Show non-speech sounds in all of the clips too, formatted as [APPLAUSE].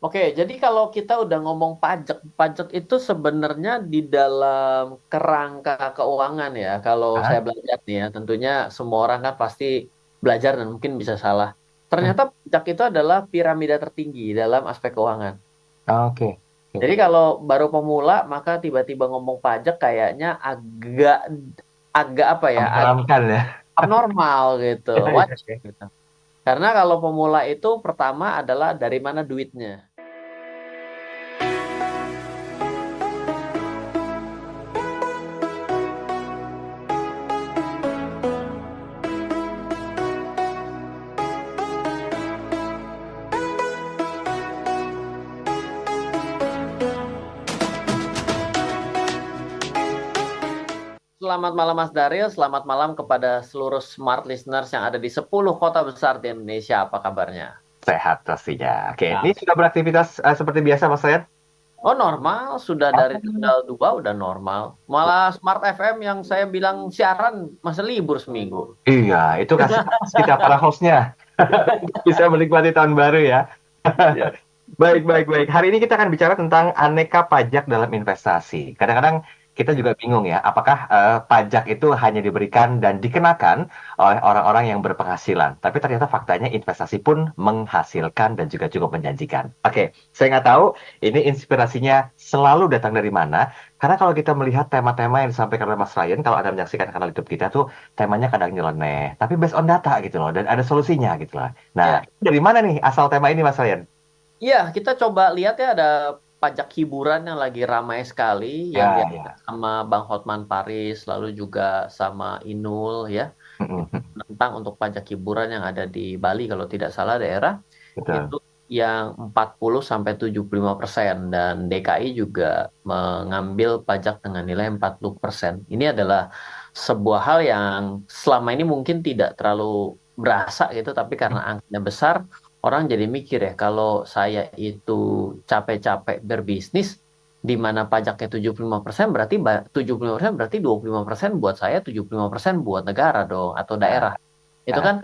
Oke, jadi kalau kita udah ngomong pajak, pajak itu sebenarnya di dalam kerangka keuangan ya. Kalau Hah? saya belajar nih ya, tentunya semua orang kan pasti belajar dan mungkin bisa salah. Hmm. Ternyata pajak itu adalah piramida tertinggi dalam aspek keuangan. Oke. Jadi Oke. kalau baru pemula, maka tiba-tiba ngomong pajak kayaknya agak agak apa ya, agak ya. abnormal gitu, [LAUGHS] Iya, iya, wajar oke. gitu. Karena kalau pemula itu pertama adalah dari mana duitnya. Selamat malam Mas Daryl, selamat malam kepada seluruh smart listeners yang ada di 10 kota besar di Indonesia. Apa kabarnya? Sehat pastinya. Oke, Nah. ini sudah beraktivitas eh, seperti biasa Mas Ryan? Oh normal, sudah dari tanggal 2 udah normal. Malah Smart FM yang saya bilang siaran masa libur seminggu. Iya, itu [LAUGHS] kasih kita para hostnya. [LAUGHS] Bisa menikmati tahun baru ya. Iya. [LAUGHS] Baik, baik, baik. Hari ini kita akan bicara tentang aneka pajak dalam investasi. Kadang-kadang kita juga bingung ya, apakah eh, pajak itu hanya diberikan dan dikenakan oleh orang-orang yang berpenghasilan. Tapi ternyata faktanya investasi pun menghasilkan dan juga cukup menjanjikan. Oke, saya nggak tahu ini inspirasinya selalu datang dari mana. Karena kalau kita melihat tema-tema yang disampaikan oleh Mas Ryan, kalau Anda menyaksikan kanal YouTube kita tuh temanya kadang nyeleneh, tapi based on data gitu loh, dan ada solusinya gitu loh. Nah, dari mana nih asal tema ini Mas Ryan? Iya, kita coba lihat ya ada pajak hiburan yang lagi ramai sekali yang Ya, sama Bang Hotman Paris, lalu juga sama Inul ya, tentang untuk pajak hiburan yang ada di Bali kalau tidak salah daerah. Betul. itu yang 40 sampai 75 persen dan DKI juga mengambil pajak dengan nilai 40 persen. Ini adalah sebuah hal yang selama ini mungkin tidak terlalu berasa gitu, tapi karena angkanya besar, orang jadi mikir ya kalau saya itu capek-capek berbisnis di mana pajaknya 75 persen berarti 75 persen berarti 25 persen buat saya 75 persen buat negara dong atau daerah. Itu Ah. kan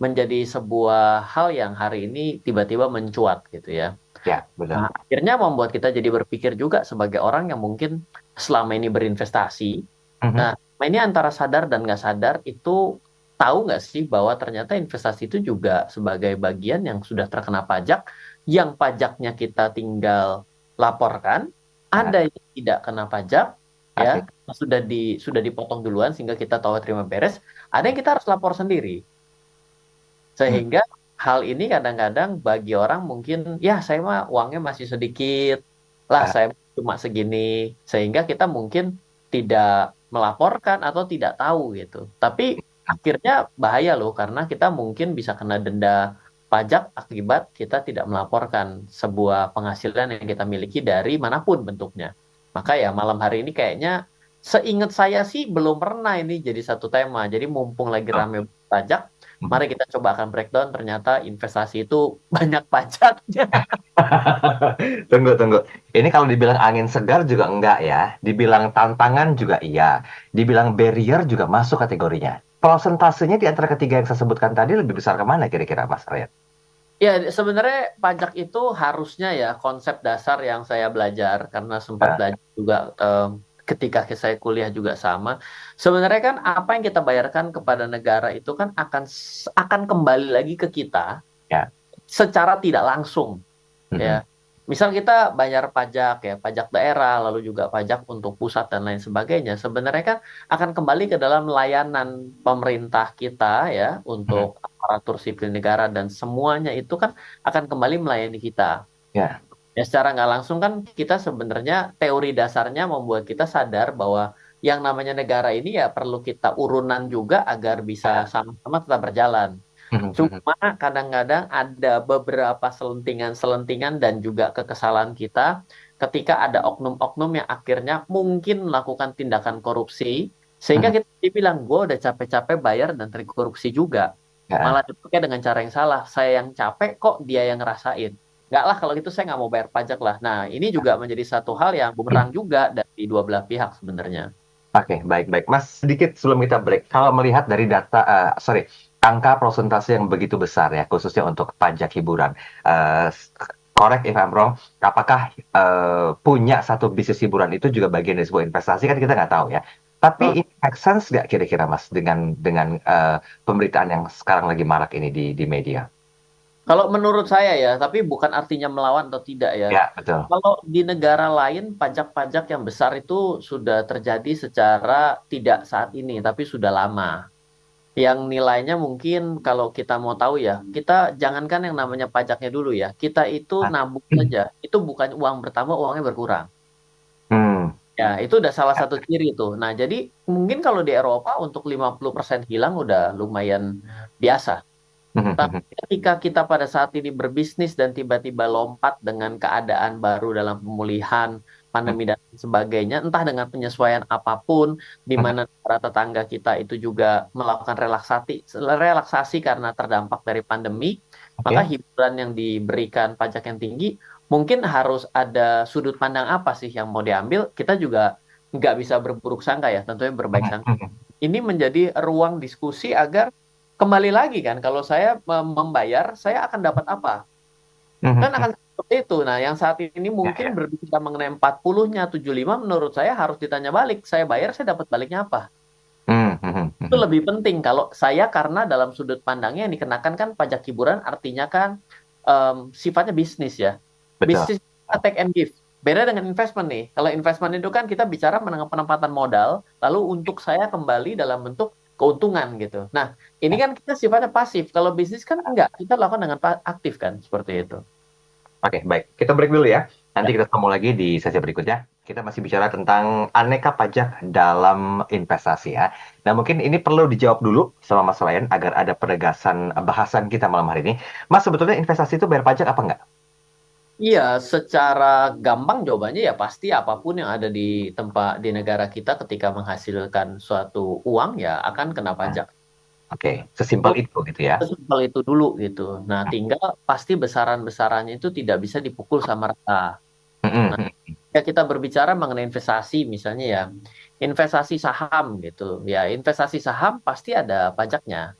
menjadi sebuah hal yang hari ini tiba-tiba mencuat gitu ya. Ya, benar. Nah, akhirnya membuat kita jadi berpikir juga sebagai orang yang mungkin selama ini berinvestasi. Mhm. Nah, ini antara sadar dan nggak sadar itu tahu nggak sih bahwa ternyata investasi itu juga sebagai bagian yang sudah terkena pajak, yang pajaknya kita tinggal laporkan, ada yang tidak kena pajak, ya sudah di sudah dipotong duluan sehingga kita tahu terima beres, ada yang kita harus lapor sendiri. Sehingga hal ini kadang-kadang bagi orang mungkin ya saya mah uangnya masih sedikit lah Ah. saya cuma segini sehingga kita mungkin tidak melaporkan atau tidak tahu gitu. Tapi akhirnya bahaya loh karena kita mungkin bisa kena denda pajak akibat kita tidak melaporkan sebuah penghasilan yang kita miliki dari mana pun bentuknya. Maka ya malam hari ini kayaknya seingat saya sih belum pernah ini jadi satu tema. Jadi mumpung lagi rame pajak, mari kita coba akan breakdown ternyata investasi itu [LAUGHS] banyak pajaknya. [LAUGHS] Tunggu, tunggu. Ini kalau dibilang angin segar juga enggak ya. Dibilang tantangan juga iya. Dibilang barrier juga masuk kategorinya. Prosentasenya di antara ketiga yang saya sebutkan tadi lebih besar ke mana kira-kira Mas Ryan? Ya, sebenarnya pajak itu harusnya ya konsep dasar yang saya belajar karena sempat Ah. belajar juga em, ketika saya kuliah juga sama. Sebenarnya kan apa yang kita bayarkan kepada negara itu kan akan akan kembali lagi ke kita Ya. secara tidak langsung Mhm. ya. Misal kita bayar pajak ya, pajak daerah, lalu juga pajak untuk pusat dan lain sebagainya. Sebenarnya kan akan kembali ke dalam layanan pemerintah kita ya untuk aparatur sipil negara dan semuanya itu kan akan kembali melayani kita. Ya. Ya secara nggak langsung kan kita sebenarnya teori dasarnya membuat kita sadar bahwa yang namanya negara ini ya perlu kita urunan juga agar bisa sama-sama tetap berjalan. Mhm. Cuma kadang-kadang ada beberapa selentingan-selentingan dan juga kekesalan kita ketika ada oknum-oknum yang akhirnya mungkin melakukan tindakan korupsi sehingga kita dibilang gue udah capek-capek bayar dan terkorupsi juga. Ya. malah dipakai dengan cara yang salah saya yang capek kok dia yang ngerasain? Nggak lah kalau gitu saya nggak mau bayar pajak lah. Nah ini juga menjadi satu hal yang bumerang juga dari dua belah pihak sebenarnya. Oke, baik-baik. Mas, sedikit sebelum kita break, kalau melihat dari data, eh, sorry, angka prosentase yang begitu besar ya, khususnya untuk pajak hiburan, eh, correct if I'm wrong, apakah uh, punya satu bisnis hiburan itu juga bagian dari sebuah investasi kan kita nggak tahu ya. Tapi oh. ini make sense nggak kira-kira mas dengan dengan uh, pemberitaan yang sekarang lagi marak ini di di media? Kalau menurut saya ya, tapi bukan artinya melawan atau tidak ya. Ya, betul. Kalau di negara lain pajak-pajak yang besar itu sudah terjadi secara tidak saat ini, tapi sudah lama. Yang nilainya mungkin kalau kita mau tahu ya, kita jangankan yang namanya pajaknya dulu ya. Kita itu ah. nabung saja, itu bukan uang bertambah, uangnya berkurang. Hmm. Ya, itu udah salah satu ciri itu. Nah, jadi mungkin kalau di Eropa untuk 50% hilang udah lumayan biasa. Mhm, Tapi mhm. ketika kita pada saat ini berbisnis dan tiba-tiba lompat dengan keadaan baru dalam pemulihan pandemi dan sebagainya, entah dengan penyesuaian apa pun, di mhm. mana para tetangga kita itu juga melakukan relaksasi, relaksasi karena terdampak dari pandemi, okay. maka hiburan yang diberikan pajak yang tinggi, mungkin harus ada sudut pandang apa sih yang mau diambil, kita juga nggak bisa berburuk sangka ya, tentunya berbaik sangka. Ini menjadi ruang diskusi agar kembali lagi kan kalau saya membayar saya akan dapat apa. Kan akan seperti itu. Nah yang saat ini mungkin ya, ya. berbicara mengenai 40-nya 75 menurut saya harus ditanya balik saya bayar saya dapat baliknya apa? Mhm, mhm, itu lebih penting kalau saya karena dalam sudut pandangnya yang dikenakan kan pajak hiburan artinya kan um, sifatnya bisnis ya. Betul. bisnis take and give. Beda dengan investment nih. Kalau investment itu kan kita bicara mengenai penempatan modal lalu untuk saya kembali dalam bentuk keuntungan gitu. Nah, ini kan kita sifatnya pasif. Kalau bisnis kan enggak, kita lakukan dengan aktif kan, seperti itu. Oke, baik. Kita break dulu ya. Nanti ya. kita ketemu lagi di sesi berikutnya. Kita masih bicara tentang aneka pajak dalam investasi ya. Nah, mungkin ini perlu dijawab dulu sama Mas Ryan agar ada penegasan bahasan kita malam hari ini. Mas, sebetulnya investasi itu bayar pajak apa enggak? Iya, secara gampang jawabannya ya pasti apa pun yang ada di tempat di negara kita ketika menghasilkan suatu uang ya akan kena pajak. Oke, sesimpel itu gitu ya. Sesimpel itu dulu gitu. Nah, tinggal pasti besaran-besarannya itu tidak bisa dipukul sama rata. Nah, ya kita berbicara mengenai investasi misalnya ya, investasi saham gitu. Ya, investasi saham pasti ada pajaknya.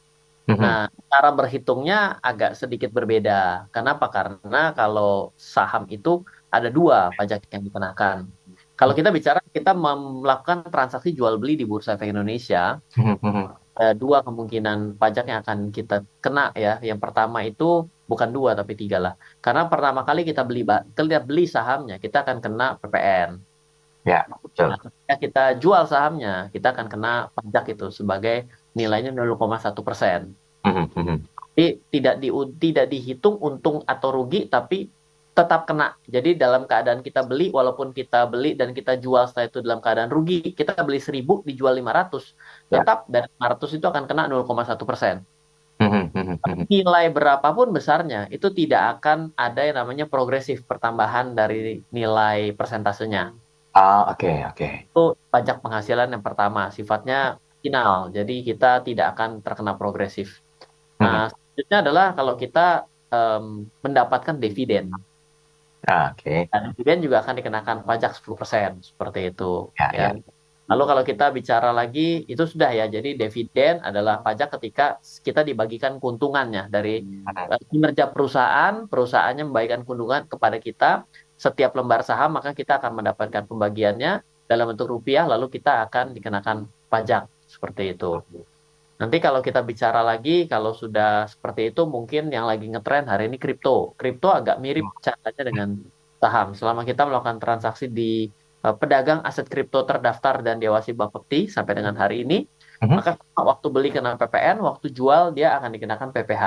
Nah, cara berhitungnya agak sedikit berbeda. Kenapa? Karena kalau saham itu ada dua pajak yang dikenakan. Kalau kita bicara kita melakukan transaksi jual beli di Bursa Efek Indonesia, mhm. ada dua kemungkinan pajak yang akan kita kena ya. Yang pertama itu bukan dua tapi tiga lah. Karena pertama kali kita beli kita beli sahamnya, kita akan kena PPN. Ya, betul. Nah, ketika kita jual sahamnya, kita akan kena pajak itu sebagai nilainya 0,1 persen. Mm -hmm. Jadi tidak di tidak dihitung untung atau rugi, tapi tetap kena. Jadi dalam keadaan kita beli, walaupun kita beli dan kita jual setelah itu dalam keadaan rugi, kita beli 1000 dijual 500, ya. tetap dari 500 itu akan kena 0,1 persen. Mm-hmm. Nilai berapapun besarnya, itu tidak akan ada yang namanya progresif pertambahan dari nilai persentasenya. Ah, oke, okay, oke. Okay. Itu pajak penghasilan yang pertama, sifatnya final. Jadi kita tidak akan terkena progresif. Nah, hmm. selanjutnya adalah kalau kita um, mendapatkan dividen. Ah, Oke. Okay. Dividen juga akan dikenakan pajak 10% seperti itu. Ya, ya. ya. Lalu kalau kita bicara lagi itu sudah ya. Jadi dividen adalah pajak ketika kita dibagikan keuntungannya dari uh, kinerja perusahaan, perusahaannya membagikan keuntungan kepada kita setiap lembar saham maka kita akan mendapatkan pembagiannya dalam bentuk rupiah lalu kita akan dikenakan pajak seperti itu. Nanti kalau kita bicara lagi, kalau sudah seperti itu mungkin yang lagi ngetren hari ini kripto. Kripto agak mirip caranya dengan saham. Selama kita melakukan transaksi di uh, pedagang aset kripto terdaftar dan diawasi Bapepti sampai dengan hari ini, uh-huh. maka waktu beli kena PPN, waktu jual dia akan dikenakan PPH.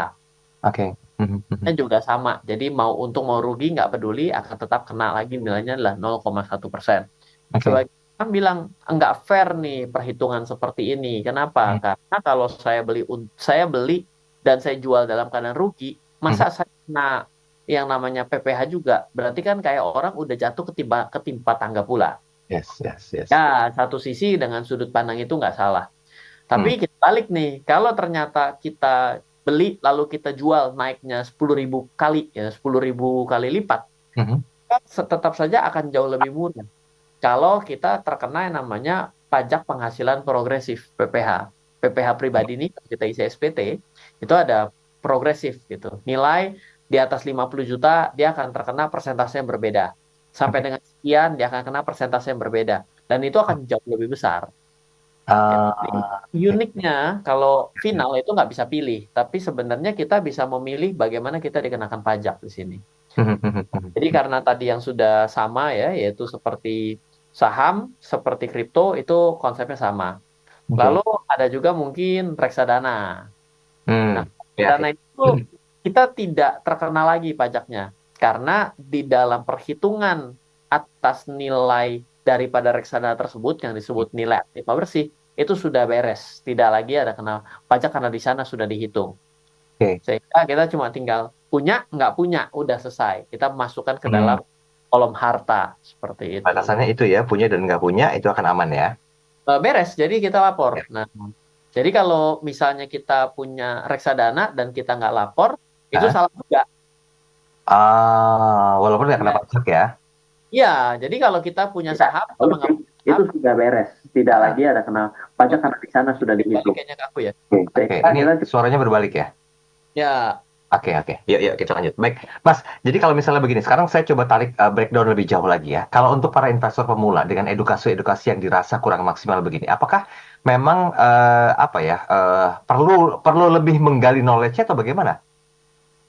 Oke. Okay. Uh-huh. Dan juga sama. Jadi mau untung mau rugi nggak peduli akan tetap kena lagi nilainya adalah 0,1 persen. Okay kan bilang enggak fair nih perhitungan seperti ini. Kenapa? Hmm. Karena kalau saya beli saya beli dan saya jual dalam keadaan rugi, masa hmm. saya kena yang namanya PPH juga. Berarti kan kayak orang udah jatuh ketimpa ketimpa tangga pula. Yes, yes, yes. Ya, satu sisi dengan sudut pandang itu nggak salah. Tapi hmm. kita balik nih, kalau ternyata kita beli lalu kita jual naiknya 10.000 kali ya 10.000 kali lipat, -hmm. tetap saja akan jauh lebih murah kalau kita terkena yang namanya pajak penghasilan progresif PPH. PPH pribadi ini kita isi SPT itu ada progresif gitu. Nilai di atas 50 juta dia akan terkena persentase yang berbeda. Sampai dengan sekian dia akan kena persentase yang berbeda dan itu akan jauh lebih besar. Uh, uniknya kalau final itu nggak bisa pilih, tapi sebenarnya kita bisa memilih bagaimana kita dikenakan pajak di sini. Jadi karena tadi yang sudah sama ya, yaitu seperti saham, seperti kripto itu konsepnya sama. Lalu ada juga mungkin reksadana. Hmm, nah, ya. dana itu kita tidak terkena lagi pajaknya karena di dalam perhitungan atas nilai daripada reksadana tersebut yang disebut nilai aktiva bersih itu sudah beres, tidak lagi ada kena pajak karena di sana sudah dihitung. Okay. Sehingga kita cuma tinggal punya nggak punya udah selesai. Kita masukkan ke hmm. Kolom harta seperti itu. Batasannya itu ya punya dan nggak punya itu akan aman ya. Eh, beres, jadi kita lapor. Ya. Nah, jadi kalau misalnya kita punya reksadana dan kita nggak lapor, Hah? itu salah juga. Ah, walaupun nggak kena pajak ya. Iya, jadi kalau kita punya ya, saham, kalau nggak itu sudah beres, tidak lagi ada kena pajak karena di sana sudah dihitung. Kayaknya ke aku ya. Oke, okay. ini suaranya berbalik ya? Ya. Oke, okay, oke. Okay. Yuk, yuk kita lanjut. Baik, Mas. Jadi kalau misalnya begini, sekarang saya coba tarik uh, breakdown lebih jauh lagi ya. Kalau untuk para investor pemula dengan edukasi-edukasi yang dirasa kurang maksimal begini, apakah memang uh, apa ya uh, perlu perlu lebih menggali knowledge atau bagaimana?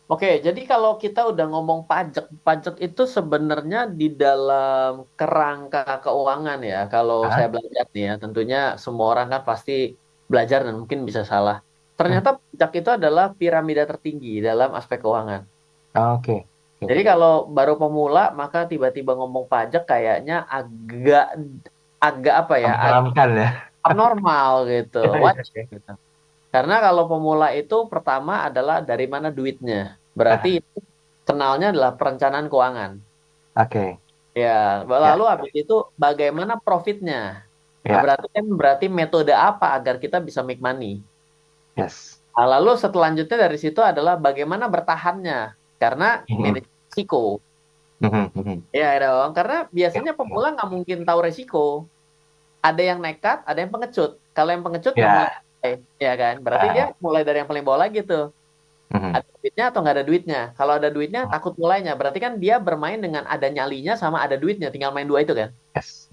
Oke, jadi kalau kita udah ngomong pajak, pajak itu sebenarnya di dalam kerangka keuangan ya. Kalau Hah? saya belajar nih ya, tentunya semua orang kan pasti belajar dan mungkin bisa salah. Ternyata pajak itu adalah piramida tertinggi dalam aspek keuangan. Ah, oke. Okay. Jadi kalau baru pemula, maka tiba-tiba ngomong pajak kayaknya agak agak apa ya? Agak ya. Abnormal gitu. [LAUGHS] Wajib gitu. Karena kalau pemula itu pertama adalah dari mana duitnya. Berarti ah. itu kenalnya adalah perencanaan keuangan. Oke. Okay. Ya, lalu ya. habis itu bagaimana profitnya. Ya. Nah, berarti kan berarti metode apa agar kita bisa make money. Yes. Nah, lalu selanjutnya dari situ adalah bagaimana bertahannya. Karena mm -hmm. risiko. Mm -hmm. Ya dong, karena biasanya pemula nggak mungkin tahu resiko. Ada yang nekat, ada yang pengecut. Kalau yang pengecut yeah ya kan berarti dia ah. mulai dari yang paling bawah lagi tuh mm-hmm. ada duitnya atau nggak ada duitnya kalau ada duitnya mm. takut mulainya berarti kan dia bermain dengan ada nyalinya sama ada duitnya tinggal main dua itu kan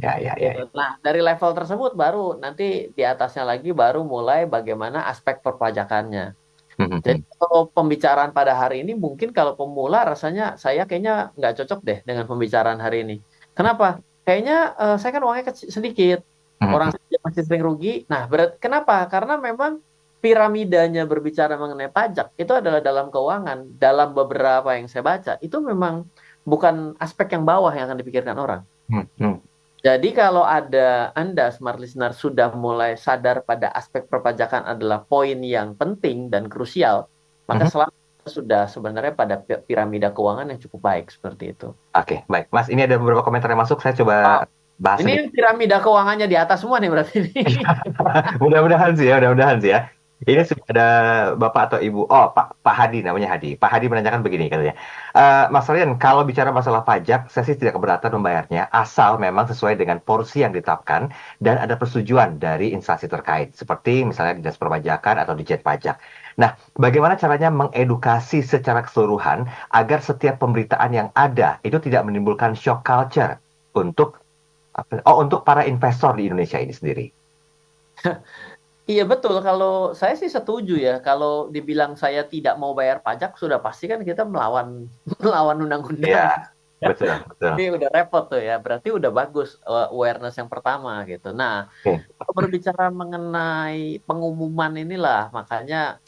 ya ya ya gitu. nah dari level tersebut baru nanti di atasnya lagi baru mulai bagaimana aspek perpajakannya mm-hmm. jadi kalau pembicaraan pada hari ini mungkin kalau pemula rasanya saya kayaknya nggak cocok deh dengan pembicaraan hari ini kenapa kayaknya uh, saya kan uangnya kecil, sedikit hmm. orang masih sering rugi. Nah, berat kenapa? Karena memang piramidanya berbicara mengenai pajak itu adalah dalam keuangan. Dalam beberapa yang saya baca itu memang bukan aspek yang bawah yang akan dipikirkan orang. Hmm. Jadi kalau ada Anda smart listener sudah mulai sadar pada aspek perpajakan adalah poin yang penting dan krusial, maka hmm. selama sudah sebenarnya pada piramida keuangan yang cukup baik seperti itu. Oke, baik. Mas, ini ada beberapa komentar yang masuk. Saya coba oh bahas ini piramida keuangannya di atas semua nih berarti ini. [LAUGHS] mudah-mudahan sih ya, mudah-mudahan sih ya. Ini ada Bapak atau Ibu, oh Pak Pak Hadi namanya Hadi. Pak Hadi menanyakan begini katanya, e, Mas Rian, kalau bicara masalah pajak, saya sih tidak keberatan membayarnya, asal memang sesuai dengan porsi yang ditetapkan dan ada persetujuan dari instansi terkait, seperti misalnya dinas perpajakan atau dijen pajak. Nah, bagaimana caranya mengedukasi secara keseluruhan agar setiap pemberitaan yang ada itu tidak menimbulkan shock culture untuk Oh, untuk para investor di Indonesia ini sendiri. [LAUGHS] Iya betul, kalau saya sih setuju ya. Kalau dibilang saya tidak mau bayar pajak, sudah pasti kan kita melawan [LAUGHS] melawan undang-undang. Iya, betul, betul. Ini udah repot tuh ya. Berarti udah bagus uh, awareness yang pertama gitu. Nah, kalau berbicara mengenai pengumuman inilah, makanya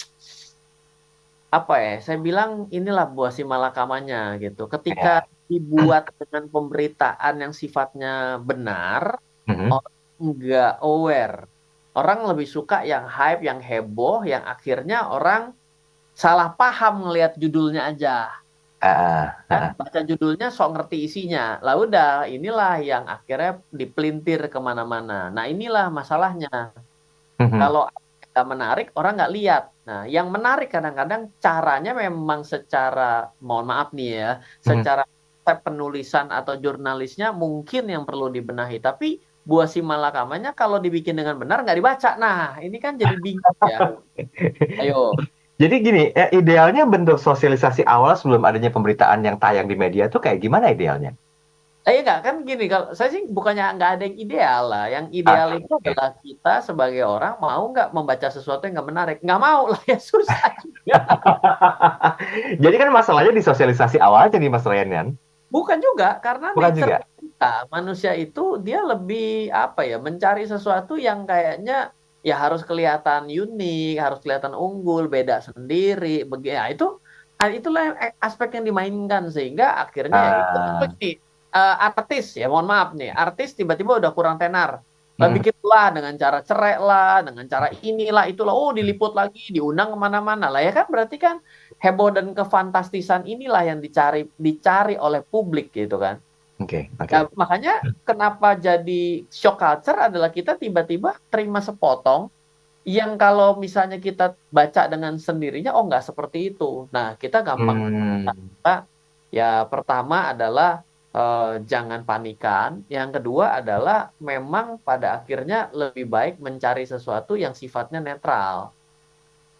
apa ya? Saya bilang inilah buah si malakamanya gitu. Ketika yeah dibuat dengan pemberitaan yang sifatnya benar, mm-hmm. orang nggak aware. Orang lebih suka yang hype, yang heboh, yang akhirnya orang salah paham ngelihat judulnya aja. Uh, uh. Kan baca judulnya sok ngerti isinya. Lah udah, inilah yang akhirnya dipelintir ke mana-mana. Nah inilah masalahnya. Mm-hmm. Kalau nggak menarik, orang nggak lihat. Nah, yang menarik kadang-kadang caranya memang secara, mohon maaf nih ya, mm-hmm. secara penulisan atau jurnalisnya mungkin yang perlu dibenahi. Tapi buah si malakamanya kalau dibikin dengan benar nggak dibaca. Nah, ini kan jadi bingung ya. [LAUGHS] Ayo. Jadi gini, ya, idealnya bentuk sosialisasi awal sebelum adanya pemberitaan yang tayang di media tuh kayak gimana idealnya? Eh enggak kan gini kalau saya sih bukannya nggak ada yang ideal lah. Yang ideal Ah, itu oke. adalah kita sebagai orang mau nggak membaca sesuatu yang nggak menarik. Nggak mau lah [LAUGHS] ya susah juga. [LAUGHS] Jadi kan masalahnya di sosialisasi awal aja nih Mas Ryan kan? Bukan juga karena Bukan nature juga. Kita manusia itu dia lebih apa ya mencari sesuatu yang kayaknya ya harus kelihatan unik, harus kelihatan unggul, beda sendiri. Begini, ya, itu ah, itulah aspek yang dimainkan sehingga akhirnya ya itu seperti eh, artis ya mohon maaf nih artis tiba-tiba udah kurang tenar Lah, Mm. bikinlah dengan cara cerai lah dengan cara inilah itulah oh diliput lagi diundang ke mana-mana lah ya kan berarti kan heboh dan kefantastisan inilah yang dicari dicari oleh publik gitu kan Oke, oke. Nah, makanya kenapa jadi shock culture adalah kita tiba-tiba terima sepotong yang kalau misalnya kita baca dengan sendirinya oh nggak seperti itu. Nah, kita gampang Hmm. ya pertama adalah eh, jangan panikan, yang kedua adalah memang pada akhirnya lebih baik mencari sesuatu yang sifatnya netral.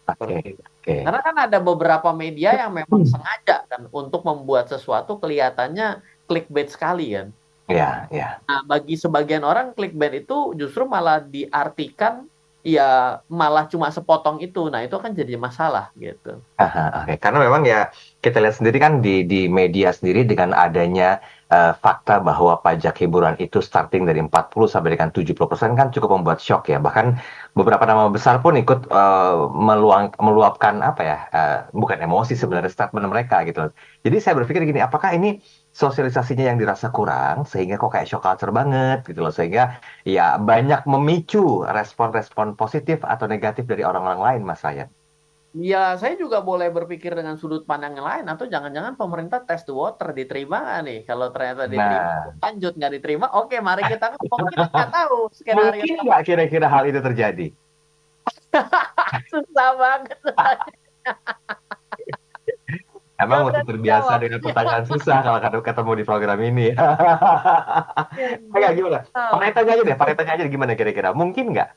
Oke, itu. oke. Karena kan ada beberapa media yang memang sengaja kan untuk membuat sesuatu kelihatannya clickbait sekali kan. Ya, ya. Nah, bagi sebagian orang clickbait itu justru malah diartikan ya malah cuma sepotong itu. Nah, itu kan jadi masalah gitu. Aha, oke. Karena memang ya kita lihat sendiri kan di di media sendiri dengan adanya eh, fakta bahwa pajak hiburan itu starting dari 40 sampai dengan 70% kan cukup membuat shock ya. Bahkan beberapa nama besar pun ikut eh, meluang meluapkan apa ya? eh, bukan emosi sebenarnya statement mereka gitu. Jadi saya berpikir gini, apakah ini sosialisasinya yang dirasa kurang sehingga kok kayak shock culture banget gitu loh sehingga ya banyak memicu respon-respon positif atau negatif dari orang-orang lain Mas Ryan. Ya, saya juga boleh berpikir dengan sudut pandang yang lain atau jangan-jangan pemerintah test the water diterima nggak nih? Kalau ternyata diterima, Nah, lanjut nggak diterima, oke mari kita ngomong [LAUGHS] kita nggak tahu skenario mungkin nggak kira-kira hal itu terjadi? [LAUGHS] susah banget. [LAUGHS] Emang berani terbiasa jawab. dengan pertanyaan susah kalau ketemu ketemu di program ini. [LAUGHS] Kayak gimana? Paretanya aja deh, paretanya aja gimana kira-kira? Mungkin nggak?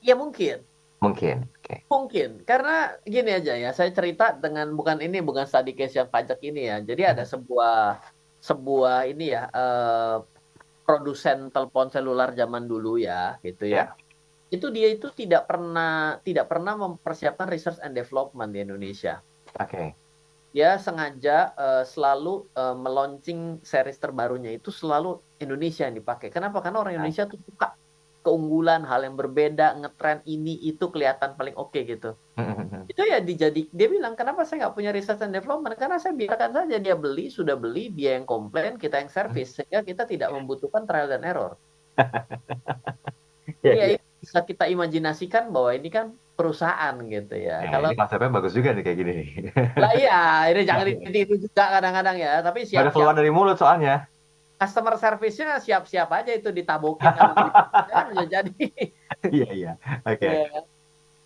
Ya mungkin. Mungkin. Oke. Mungkin, karena gini aja ya, saya cerita dengan bukan ini, bukan study case yang pajak ini ya. Jadi ada sebuah sebuah ini ya, eh, produsen telepon selular zaman dulu ya, gitu ya. Itu dia itu tidak pernah tidak pernah mempersiapkan research and development di Indonesia. Oke. Dia sengaja eh, selalu eh, meluncing series terbarunya itu selalu Indonesia yang dipakai. Kenapa? Karena orang Indonesia tuh suka keunggulan, hal yang berbeda, ngetren ini itu kelihatan paling oke gitu [LAUGHS] itu ya dijadi dia bilang kenapa saya nggak punya research and development karena saya biarkan saja dia beli sudah beli dia yang komplain kita yang service sehingga kita tidak membutuhkan trial dan error [LAUGHS] Ya, ya ya. itu bisa kita imajinasikan bahwa ini kan perusahaan gitu ya Ya, kalau ini konsepnya bagus juga nih kayak gini lah iya ini jangan Ya, ya. itu juga kadang-kadang ya tapi Ada keluar dari mulut soalnya. customer service-nya siap-siap aja itu ditabokin kan Ya, jadi [LAUGHS] Iya, iya. Oke. Ya.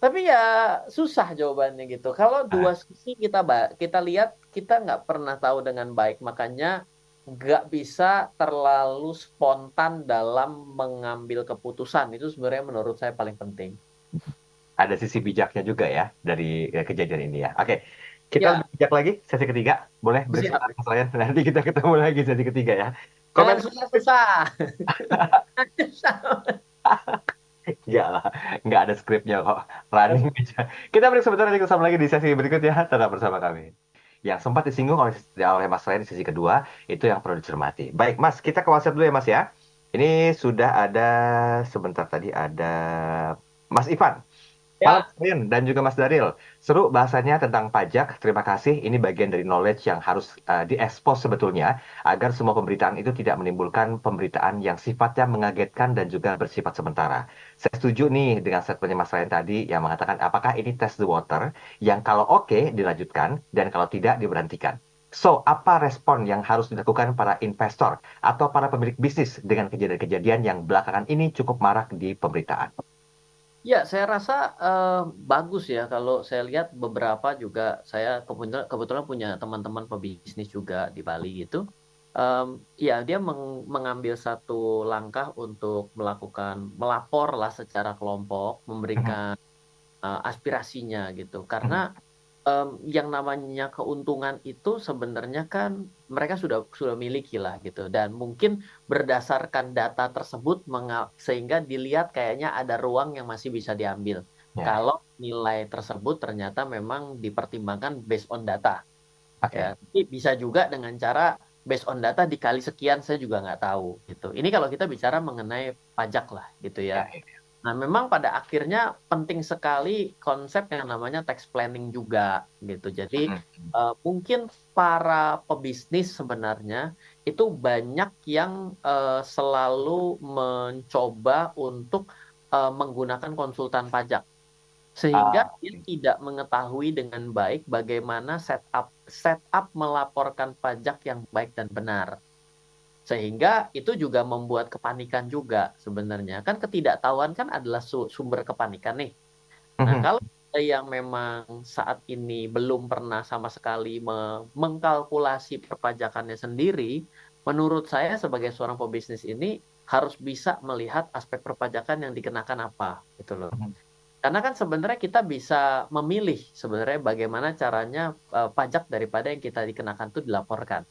Tapi ya susah jawabannya gitu. Kalau dua sisi kita kita lihat kita nggak pernah tahu dengan baik, makanya nggak bisa terlalu spontan dalam mengambil keputusan. Itu sebenarnya menurut saya paling penting. Ada sisi bijaknya juga ya dari ya, kejadian ini ya. Oke. Kita Ya. bijak lagi sesi ketiga. Boleh Ryan. [LAUGHS] Nanti kita ketemu lagi sesi ketiga ya. Komen susah-susah. Susah. Enggak lah, enggak ada skripnya kok. Running aja. Kita break sebentar nanti kita sambung lagi di sesi berikutnya. Tetap bersama kami. Yang sempat disinggung oleh, oleh Mas Ryan di sesi kedua, itu yang perlu dicermati. Baik, Mas, kita ke WhatsApp dulu ya, Mas ya. Ini sudah ada, sebentar tadi ada Mas Ivan. Ya. Mas Ryan dan juga Mas Daril. Seru bahasanya tentang pajak. Terima kasih. Ini bagian dari knowledge yang harus uh, diekspos sebetulnya agar semua pemberitaan itu tidak menimbulkan pemberitaan yang sifatnya mengagetkan dan juga bersifat sementara. Saya setuju nih dengan statementnya Mas Ryan tadi yang mengatakan apakah ini test the water yang kalau oke dilanjutkan dan kalau tidak diberhentikan. So, apa respon yang harus dilakukan para investor atau para pemilik bisnis dengan kejadian-kejadian yang belakangan ini cukup marak di pemberitaan? Ya, saya rasa eh, bagus ya kalau saya lihat beberapa juga saya kebetulan, kebetulan punya teman-teman pebisnis juga di Bali gitu. Em, ya, dia meng- mengambil satu langkah untuk melakukan melapor lah secara kelompok, memberikan uh, aspirasinya gitu. Karena um, yang namanya keuntungan itu sebenarnya kan mereka sudah sudah miliki lah gitu dan mungkin berdasarkan data tersebut sehingga dilihat kayaknya ada ruang yang masih bisa diambil. Yeah. Kalau nilai tersebut ternyata memang dipertimbangkan based on data. Okay. Ya, tapi bisa juga dengan cara based on data dikali sekian saya juga nggak tahu gitu. Ini kalau kita bicara mengenai pajak lah gitu ya. ya, ya. Nah memang pada akhirnya penting sekali konsep yang namanya tax planning juga gitu. Jadi uh, mungkin para pebisnis sebenarnya itu banyak yang uh, selalu mencoba untuk uh, menggunakan konsultan pajak sehingga ah. dia tidak mengetahui dengan baik bagaimana setup setup melaporkan pajak yang baik dan benar sehingga itu juga membuat kepanikan juga sebenarnya kan ketidaktahuan kan adalah sumber kepanikan nih nah mm-hmm. kalau yang memang saat ini belum pernah sama sekali mengkalkulasi perpajakannya sendiri menurut saya sebagai seorang pebisnis ini harus bisa melihat aspek perpajakan yang dikenakan apa gitu loh mm-hmm karena kan sebenarnya kita bisa memilih sebenarnya bagaimana caranya uh, pajak daripada yang kita dikenakan itu dilaporkan.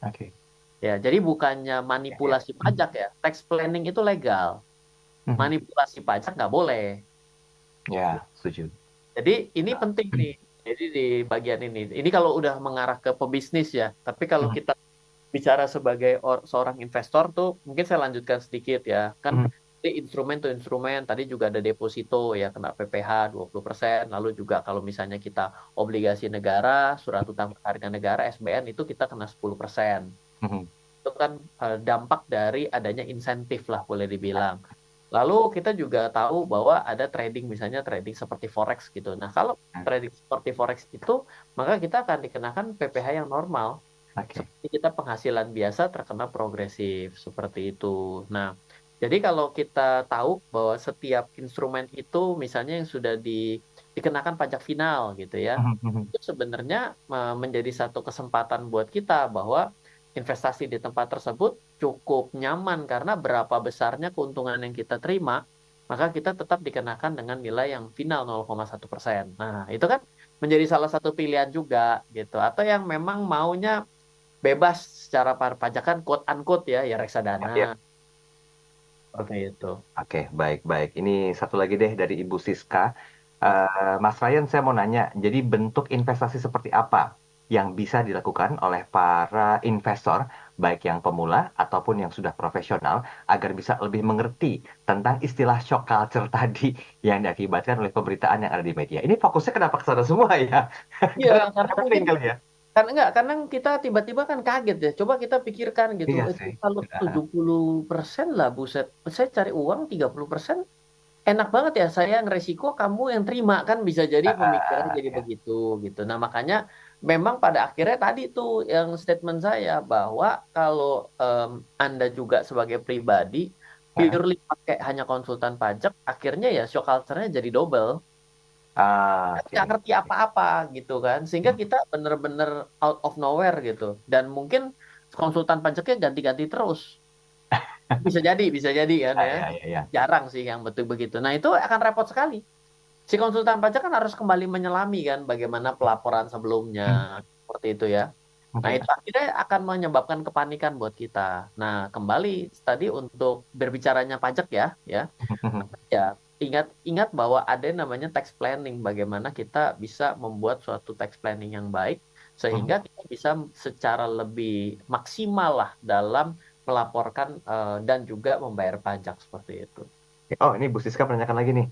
Oke. Okay. Ya, jadi bukannya manipulasi pajak ya. Tax planning itu legal. Mhm. Manipulasi pajak nggak boleh. Ya, setuju. Jadi ini penting nih. Jadi di bagian ini, ini kalau udah mengarah ke pebisnis ya. Tapi kalau mhm. kita bicara sebagai seorang investor tuh, mungkin saya lanjutkan sedikit ya. Kan hmm instrumen to instrumen tadi juga ada deposito ya kena PPh 20%, lalu juga kalau misalnya kita obligasi negara, surat utang berharga negara SBN itu kita kena 10%. Mm-hmm. Itu kan uh, dampak dari adanya insentif lah boleh dibilang. Lalu kita juga tahu bahwa ada trading misalnya trading seperti forex gitu. Nah, kalau hmm. trading seperti forex itu maka kita akan dikenakan PPh yang normal. Okay. Seperti kita penghasilan biasa terkena progresif seperti itu. Nah, jadi kalau kita tahu bahwa setiap instrumen itu misalnya yang sudah di, dikenakan pajak final gitu ya, mhm, mhm. itu sebenarnya menjadi satu kesempatan buat kita bahwa investasi di tempat tersebut cukup nyaman karena berapa besarnya keuntungan yang kita terima, maka kita tetap dikenakan dengan nilai yang final 0,1 persen. Nah itu kan menjadi salah satu pilihan juga gitu. Atau yang memang maunya bebas secara pajakan quote unquote ya, ya reksadana. Ya Oke itu. Oke, baik-baik. Ini satu lagi deh dari Ibu Siska. Uh, Mas Ryan, saya mau nanya, jadi bentuk investasi seperti apa yang bisa dilakukan oleh para investor, baik yang pemula ataupun yang sudah profesional, agar bisa lebih mengerti tentang istilah shock culture [LAUGHS] tadi yang diakibatkan oleh pemberitaan yang ada di media. Ini fokusnya kenapa ke sana semua ya? Iya, karena mungkin ya. kan enggak karena kita tiba-tiba kan kaget ya. Coba kita pikirkan gitu iya kalau tujuh puluh persen lah buset. Saya cari uang 30 persen enak banget ya saya yang resiko kamu yang terima. Kan bisa jadi pemikiran jadi ya. begitu gitu. Nah makanya memang pada akhirnya tadi tuh yang statement saya bahwa kalau um, anda juga sebagai pribadi purely pakai hanya konsultan pajak akhirnya ya shock culture-nya jadi double. Ah, nggak ngerti apa-apa gitu kan. Sehingga kita bener-bener out of nowhere gitu. Dan mungkin konsultan pajaknya ganti-ganti terus bisa jadi bisa jadi kan ya, ya, ya, ya. jarang sih yang betul begitu. Nah itu akan repot sekali. Si konsultan pajak kan harus kembali menyelami kan bagaimana pelaporan sebelumnya hmm. seperti itu ya. Nah itu akhirnya akan menyebabkan kepanikan buat kita. Nah kembali tadi untuk berbicaranya pajak ya ya. [LAUGHS] Ya ingat ingat bahwa ada yang namanya tax planning bagaimana kita bisa membuat suatu tax planning yang baik sehingga hmm. kita bisa secara lebih maksimal lah dalam melaporkan uh, dan juga membayar pajak seperti itu. Oh ini Bu Siska menanyakan lagi nih.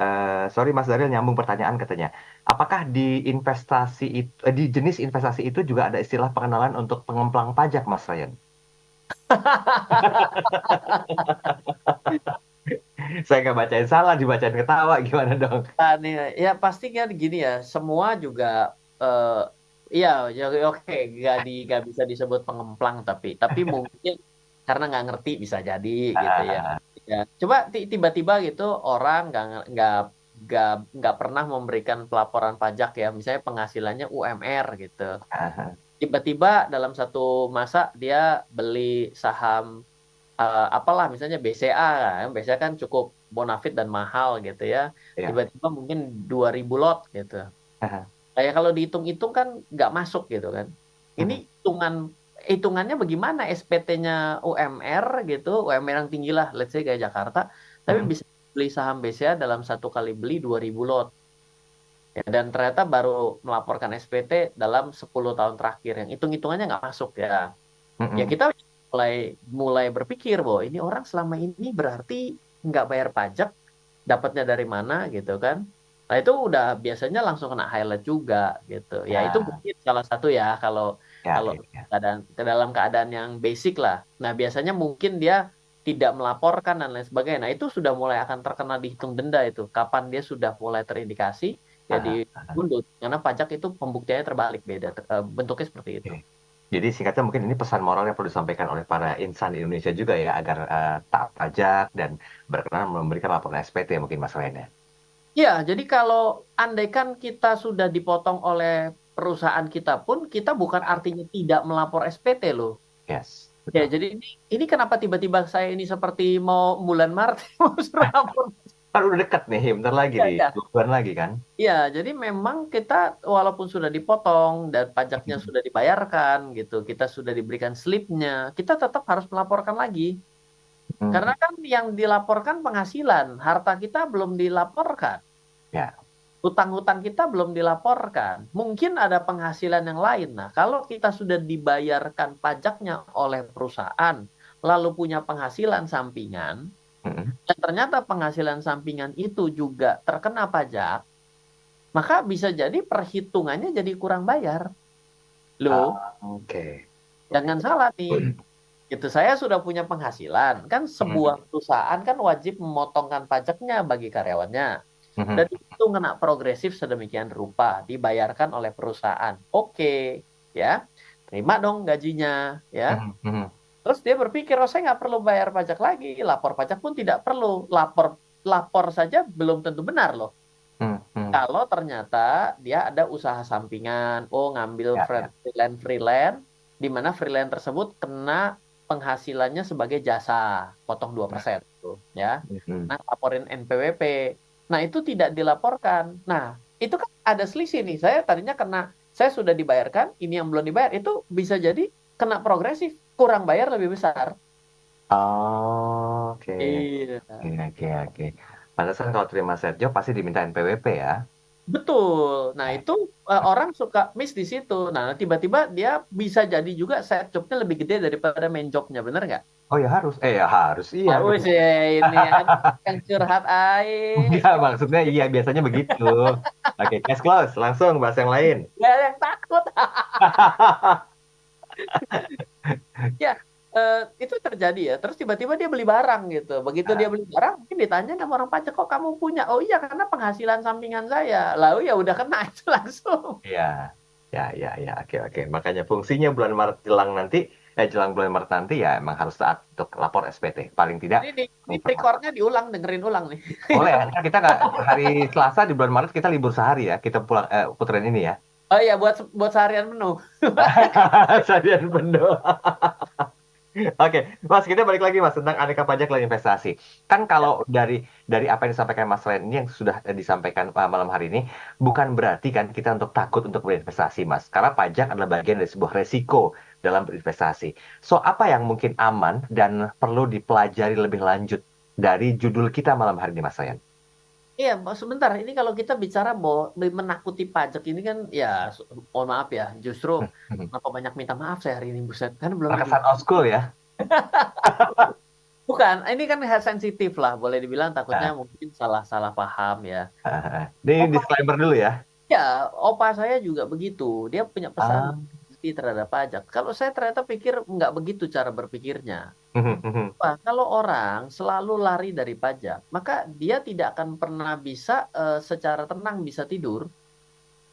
Uh, sorry Mas Daryl nyambung pertanyaan katanya. Apakah di investasi itu, eh, di jenis investasi itu juga ada istilah pengenalan untuk pengemplang pajak Mas Ryan? [LAUGHS] saya nggak bacain salah dibacain ketawa gimana dong nah, nih, ya pasti kan gini ya semua juga uh, iya ya oke nggak di nggak bisa disebut pengemplang tapi tapi [LAUGHS] mungkin karena nggak ngerti bisa jadi gitu ya ya coba tiba-tiba gitu orang nggak nggak nggak nggak pernah memberikan pelaporan pajak ya misalnya penghasilannya UMR gitu tiba-tiba dalam satu masa dia beli saham uh, apalah misalnya BCA kan BCA kan cukup bonafit dan mahal gitu ya. Iya. Tiba-tiba mungkin 2000 lot gitu. Kayak kalau dihitung-hitung kan nggak masuk gitu kan. Ini hitungan hitungannya bagaimana SPT-nya UMR gitu, UMR yang tinggi lah, let's say kayak Jakarta, tapi Mhm. bisa beli saham BCA dalam satu kali beli 2000 lot. Ya, dan ternyata baru melaporkan SPT dalam 10 tahun terakhir yang hitung-hitungannya nggak masuk ya. Ya Mhm. kita mulai mulai berpikir bahwa ini orang selama ini berarti nggak bayar pajak, dapatnya dari mana gitu kan. Nah itu udah biasanya langsung kena highlight juga gitu. Ya itu Ya. mungkin salah satu ya kalau Ya, kalau ya, ya. keadaan ke dalam keadaan yang basic lah. Nah biasanya mungkin dia tidak melaporkan dan lain sebagainya. Nah itu sudah mulai akan terkena dihitung denda itu. Kapan dia sudah mulai terindikasi ya Aha, aha. dibundut. Karena pajak itu pembuktiannya terbalik beda. Eh, Bentuknya seperti itu. Oke. Jadi singkatnya mungkin ini pesan moral yang perlu disampaikan oleh para insan di Indonesia juga ya agar eh, taat pajak dan berkenan memberikan laporan SPT mungkin Mas Ren ya. Ya, jadi kalau andaikan kita sudah dipotong oleh perusahaan kita pun, kita bukan artinya tidak melapor SPT loh. Yes. Ya, Betul. jadi ini, ini kenapa tiba-tiba saya ini seperti mau bulan Maret [LAUGHS] mau suruh lapor. Kan udah dekat nih, bentar lagi Iya, nih, iya. dua bulan lagi kan. Ya, jadi memang kita walaupun sudah dipotong dan pajaknya Mhm. sudah dibayarkan gitu, kita sudah diberikan slipnya, kita tetap harus melaporkan lagi. Hmm. Karena kan yang dilaporkan penghasilan, harta kita belum dilaporkan. Ya. Hutang-hutang kita belum dilaporkan. Mungkin ada penghasilan yang lain. Nah, kalau kita sudah dibayarkan pajaknya oleh perusahaan, lalu punya penghasilan sampingan, Mhm. dan ternyata penghasilan sampingan itu juga terkena pajak, maka bisa jadi perhitungannya jadi kurang bayar. Loh, Oke. jangan salah nih. Itu saya sudah punya penghasilan, kan sebuah perusahaan kan wajib memotongkan pajaknya bagi karyawannya. Mhm. Dan itu kena progresif sedemikian rupa, dibayarkan oleh perusahaan. Oke, ya. Terima dong gajinya, ya. Mhm. Mhm. Terus dia berpikir, oh saya nggak perlu bayar pajak lagi, lapor pajak pun tidak perlu. Lapor lapor saja belum tentu benar loh. Kalau ternyata dia ada usaha sampingan, oh ngambil Ya, fre- freelance freelance, di mana freelance tersebut kena penghasilannya sebagai jasa, potong 2% tuh, ya. Mhm. Nah, laporin NPWP. Nah, itu tidak dilaporkan. Nah, itu kan ada selisih nih. Saya tadinya kena, saya sudah dibayarkan, ini yang belum dibayar, itu bisa jadi kena progresif, kurang bayar lebih besar. Oh, Oke. Iya. Oke, oke, oke. Pantesan kalau terima set job pasti diminta NPWP ya. Betul. Nah, itu eh, orang suka miss di situ. Nah, tiba-tiba dia bisa jadi juga set jobnya lebih gede daripada main jobnya, bener nggak? Oh ya harus, eh ya harus, iya. Oh, betul. sih, ini yang [LAUGHS] curhat air. Enggak, maksudnya iya biasanya begitu. Oke, case close, langsung bahas yang lain. Gak ada yang takut. [LAUGHS] ya, eh, itu terjadi ya. Terus tiba-tiba dia beli barang gitu. Begitu dia beli barang, mungkin ditanya sama orang pajak, kok kamu punya? Oh iya, karena penghasilan sampingan saya. Lalu ya udah kena itu langsung. Iya, ya, ya, ya, oke, oke. Makanya fungsinya bulan Maret jelang nanti, eh jelang bulan Maret nanti ya emang harus taat untuk lapor SPT. Paling tidak, Ini, ini recordnya diulang, dengerin ulang nih. [LAUGHS] boleh ya. Kan kita nggak [LAUGHS] hari Selasa di bulan Maret kita libur sehari ya. Kita pulang eh, puterin ini ya. Oh iya, buat buat seharian menu. Sadian penuh. [LAUGHS] Oke, Mas, kita balik lagi Mas tentang aneka pajak dan investasi. Kan kalau dari dari apa yang disampaikan Mas Ren ini yang sudah eh, disampaikan uh, malam hari ini, bukan berarti kan kita untuk takut untuk berinvestasi, Mas. Karena pajak adalah bagian dari sebuah resiko dalam berinvestasi. So, apa yang mungkin aman dan perlu dipelajari lebih lanjut dari judul kita malam hari ini, Mas Ren? Iya, sebentar. Ini kalau kita bicara bahwa menakuti pajak ini kan, ya, mohon maaf ya, justru kenapa banyak minta maaf saya hari ini, buset. Kan belum Terkesan old school ya? [LAUGHS] Bukan, ini kan sensitif lah, boleh dibilang takutnya mungkin salah-salah paham ya. Ini disclaimer dulu ya. Ya, opa saya juga begitu. Dia punya pesan Ah. Terhadap pajak. Kalau saya ternyata pikir nggak begitu cara berpikirnya. Mhm, Wah, kalau orang selalu lari dari pajak, maka dia tidak akan pernah bisa eh, secara tenang bisa tidur.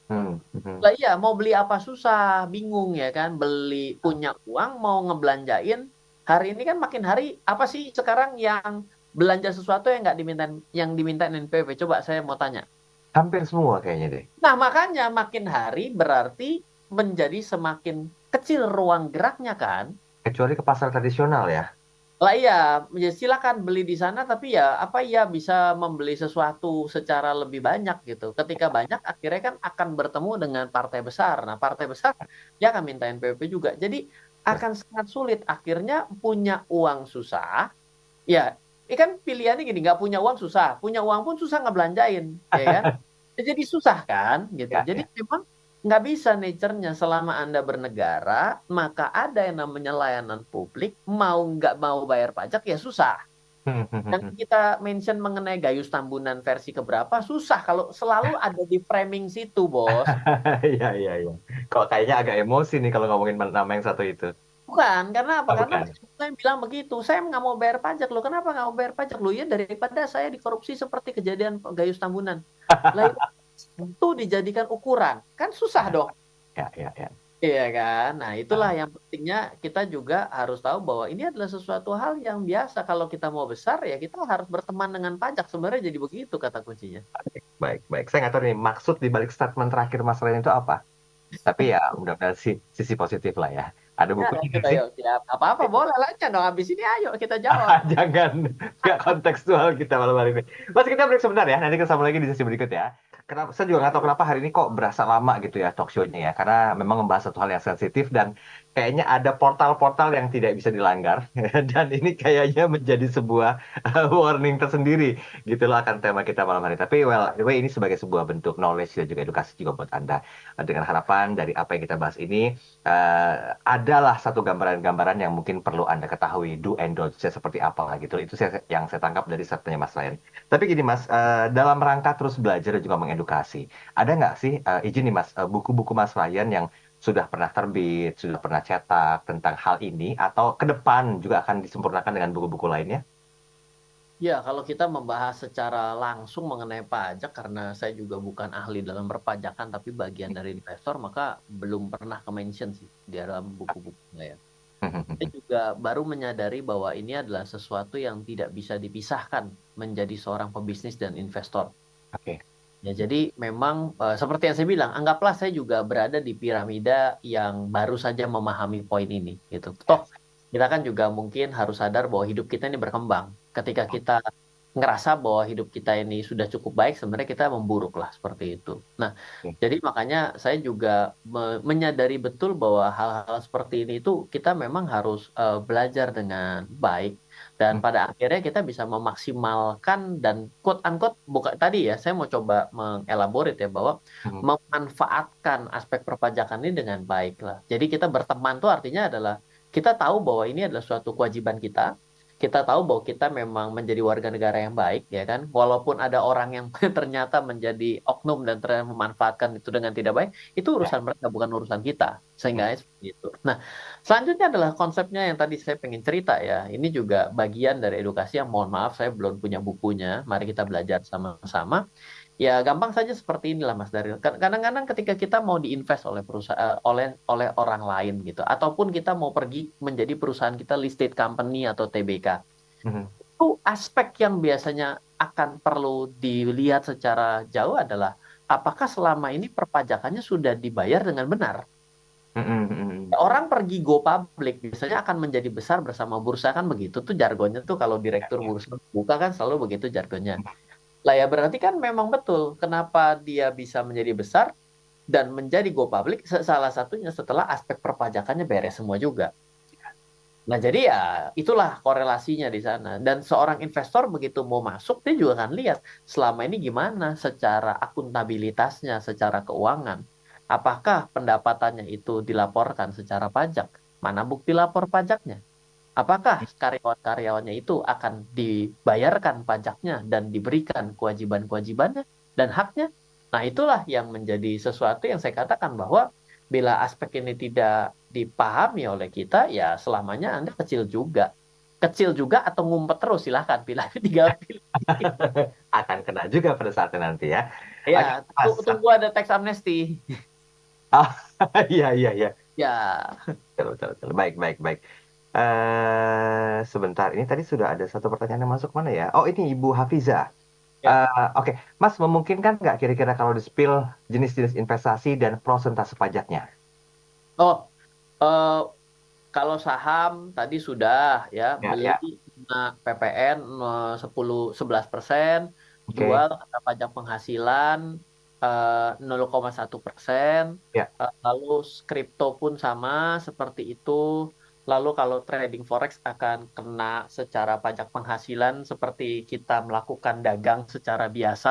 Hmm, mhm. Lah iya, mau beli apa susah, bingung ya kan. Beli punya uang mau ngebelanjain. Hari ini kan makin hari apa sih sekarang yang belanja sesuatu yang nggak diminta yang diminta NPWP? Coba saya mau tanya. Hampir semua kayaknya deh. Nah, makanya makin hari berarti menjadi semakin kecil ruang geraknya kan? Kecuali ke pasar tradisional ya. Lah iya, ya silakan beli di sana tapi ya apa ya bisa membeli sesuatu secara lebih banyak gitu. Ketika banyak akhirnya kan akan bertemu dengan partai besar. Nah, partai besar dia akan minta NPWP juga. Jadi akan sangat sulit akhirnya punya uang susah. Ya, ini kan pilihannya gini, nggak punya uang susah, punya uang pun susah ngebelanjain, ya kan? [LAUGHS] Jadi susah kan gitu. Ya, Jadi ya. memang nggak bisa nature-nya selama Anda bernegara, maka ada yang namanya layanan publik, mau nggak mau bayar pajak ya susah. Dan kita mention mengenai Gayus Tambunan versi keberapa, susah kalau selalu ada di framing situ, bos. [LAUGHS] Iya, iya, iya. Kok kayaknya agak emosi nih kalau ngomongin nama yang satu itu. Bukan, karena apa? Oh, Karena bukan. saya bilang begitu, saya nggak mau bayar pajak loh. Kenapa nggak mau bayar pajak loh? Ya daripada saya dikorupsi seperti kejadian Gayus Tambunan. Lah itu dijadikan ukuran, kan susah dong. Ya, ya, ya. Iya kan? Nah, itulah yang pentingnya kita juga harus tahu bahwa ini adalah sesuatu hal yang biasa. Kalau kita mau besar ya kita harus berteman dengan pajak. Sebenarnya jadi begitu kata kuncinya. Baik, baik. Saya nggak tahu nih maksud di balik statement terakhir Mas Ren itu apa. Tapi ya mudah-mudahan sih sisi positif lah ya. Ada Ya, bukunya nggak sih? ayo. Siap. Apa-apa boleh lanjut dong. Habis ini ayo kita [LAUGHS] jawab. Jangan, nggak kontekstual kita malam hari ini. Mas kita break sebentar ya, nanti kita sambung lagi di sesi berikut ya. Kenapa, saya juga nggak tahu kenapa hari ini kok berasa lama gitu ya talk show-nya ya. Karena memang membahas satu hal yang sensitif dan kayaknya ada portal-portal yang tidak bisa dilanggar. [LAUGHS] dan ini kayaknya menjadi sebuah uh, warning tersendiri gitu loh akan tema kita malam hari. Tapi well, anyway ini sebagai sebuah bentuk knowledge dan juga edukasi juga buat Anda. Dengan harapan dari apa yang kita bahas ini, uh, adalah satu gambaran-gambaran yang mungkin perlu Anda ketahui do and don't seperti apa gitu. Itu yang saya tangkap dari statementnya Mas Ryan. Tapi gini Mas, uh, dalam rangka terus belajar dan juga mengedukasi, ada nggak sih uh, izin nih Mas, uh, buku-buku Mas Ryan yang sudah pernah terbit, sudah pernah cetak tentang hal ini, atau ke depan juga akan disempurnakan dengan buku-buku lainnya? Ya, kalau kita membahas secara langsung mengenai pajak, karena saya juga bukan ahli dalam perpajakan, tapi bagian dari investor, maka belum pernah ke-mention sih di dalam buku-buku saya. Saya [LAUGHS] juga baru menyadari bahwa ini adalah sesuatu yang tidak bisa dipisahkan menjadi seorang pebisnis dan investor. Oke. Ya, jadi memang uh, seperti yang saya bilang, anggaplah saya juga berada di piramida yang baru saja memahami poin ini, gitu. Toh kita kan juga mungkin harus sadar bahwa hidup kita ini berkembang. Ketika kita ngerasa bahwa hidup kita ini sudah cukup baik, sebenarnya kita memburuk lah seperti itu. Nah, Oke. jadi makanya saya juga me- menyadari betul bahwa hal-hal seperti ini itu kita memang harus uh, belajar dengan baik dan Hmm. pada akhirnya kita bisa memaksimalkan dan quote unquote bukan tadi ya, saya mau coba mengelaborate ya bahwa Hmm. memanfaatkan aspek perpajakan ini dengan baik lah. Jadi kita berteman tuh artinya adalah kita tahu bahwa ini adalah suatu kewajiban kita. Kita tahu bahwa kita memang menjadi warga negara yang baik, ya kan? Walaupun ada orang yang [LAUGHS] ternyata menjadi oknum dan ternyata memanfaatkan itu dengan tidak baik, itu urusan mereka bukan urusan kita. Sehingga seperti itu. Nah, selanjutnya adalah konsepnya yang tadi saya pengen cerita ya. Ini juga bagian dari edukasi yang mohon maaf saya belum punya bukunya. Mari kita belajar sama-sama. Ya gampang saja seperti inilah Mas Daryl. Kadang-kadang ketika kita mau diinvest oleh perusahaan oleh oleh orang lain gitu, ataupun kita mau pergi menjadi perusahaan kita listed company atau TBK, Mhm. itu aspek yang biasanya akan perlu dilihat secara jauh adalah apakah selama ini perpajakannya sudah dibayar dengan benar. Mhm, mhm. Orang pergi go public biasanya akan menjadi besar bersama bursa kan begitu tuh jargonnya tuh kalau direktur bursa buka kan selalu begitu jargonnya. Lah ya berarti kan memang betul kenapa dia bisa menjadi besar dan menjadi go public sa- salah satunya setelah aspek perpajakannya beres semua juga. Nah, jadi ya itulah korelasinya di sana. Dan seorang investor begitu mau masuk dia juga akan lihat selama ini gimana secara akuntabilitasnya, secara keuangan. Apakah pendapatannya itu dilaporkan secara pajak? Mana bukti lapor pajaknya? Apakah karyawan-karyawannya itu akan dibayarkan pajaknya dan diberikan kewajiban-kewajibannya dan haknya? Nah, itulah yang menjadi sesuatu yang saya katakan bahwa bila aspek ini tidak dipahami oleh kita, ya selamanya Anda kecil juga. Kecil juga atau ngumpet terus, silahkan pilih [LAUGHS] tiga pilih. [LAUGHS] Akan kena juga pada saatnya nanti ya. Ya, Oke, Mas. tu- tunggu ada teks amnesti. [LAUGHS] Iya, iya, iya. Ya, Betul, betul, betul. Baik, baik, baik. Eh, sebentar, ini tadi sudah ada satu pertanyaan yang masuk mana ya? Oh, ini Ibu Hafiza. Ya. Eh, Oke, Mas, memungkinkan nggak kira-kira kalau di-spill jenis-jenis investasi dan prosentase pajaknya? oh, eh, kalau saham tadi sudah ya, Ya, beli ya. PPN eh, 10 11 persen, Oke. jual pajak penghasilan eh, 0,1 persen, Ya. Lalu kripto pun sama seperti itu. Lalu kalau trading forex akan kena secara pajak penghasilan seperti kita melakukan dagang secara biasa.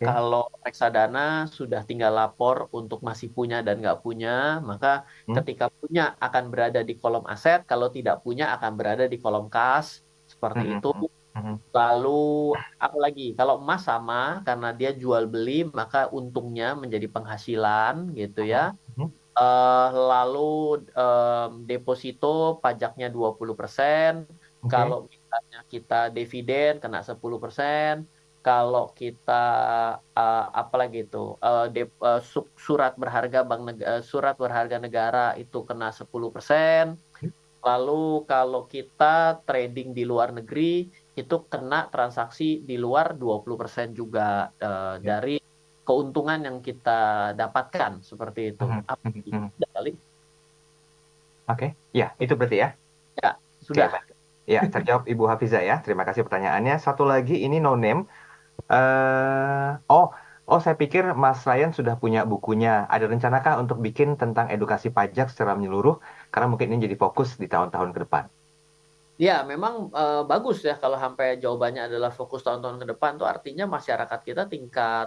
Oke. Kalau reksadana sudah tinggal lapor untuk masih punya dan nggak punya, maka Hmm. ketika punya akan berada di kolom aset, kalau tidak punya akan berada di kolom kas, seperti Mhm, itu. mhm. Lalu apa lagi? Kalau emas sama karena dia jual beli maka untungnya menjadi penghasilan gitu ya. Eh, lalu em, deposito pajaknya 20%. Oke. Kalau misalnya kita dividen kena 10%. Kalau kita eh, apa lagi itu? Eh, dep- eh, su- surat berharga bank neg- eh, surat berharga negara itu kena 10%. Lalu kalau kita trading di luar negeri itu kena transaksi di luar 20% juga eh, Ya. dari keuntungan yang kita dapatkan seperti itu. Mhm, Apa mhm, mhm. sudah kali? Oke, ya itu berarti ya. Ya, sudah. baik. Ya, terjawab Ibu Hafiza ya. Terima kasih pertanyaannya. Satu lagi ini no name. eh oh, oh saya pikir Mas Ryan sudah punya bukunya. Ada rencanakah untuk bikin tentang edukasi pajak secara menyeluruh? Karena mungkin ini jadi fokus di tahun-tahun ke depan. Ya, memang eh, bagus ya kalau sampai jawabannya adalah fokus tahun-tahun ke depan tuh artinya masyarakat kita tingkat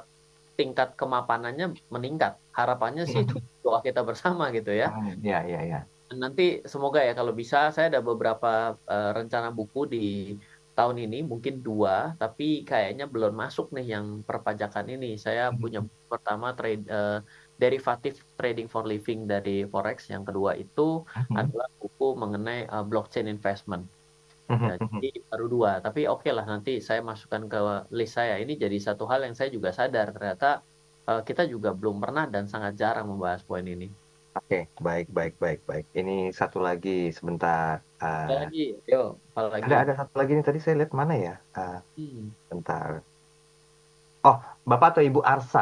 tingkat kemapanannya meningkat. Harapannya sih itu doa kita bersama gitu ya. Hmm, ya, ya, ya. Nanti semoga ya kalau bisa saya ada beberapa eh, rencana buku di tahun ini mungkin dua tapi kayaknya belum masuk nih yang perpajakan ini. Saya punya buku pertama trade eh, derivative trading for living dari forex. Yang kedua itu adalah buku mengenai eh, blockchain investment. Mhm, Ya, mhm. jadi baru dua, tapi oke lah nanti saya masukkan ke list saya. Ini jadi satu hal yang saya juga sadar ternyata eh, kita juga belum pernah dan sangat jarang membahas poin ini. Oke, baik, baik, baik, baik. Ini satu lagi sebentar. Ada Eh, lagi, yo, apa ada lagi? ada satu lagi nih tadi saya lihat mana ya? Eh, Hmm. bentar. Oh, Bapak atau Ibu Arsa.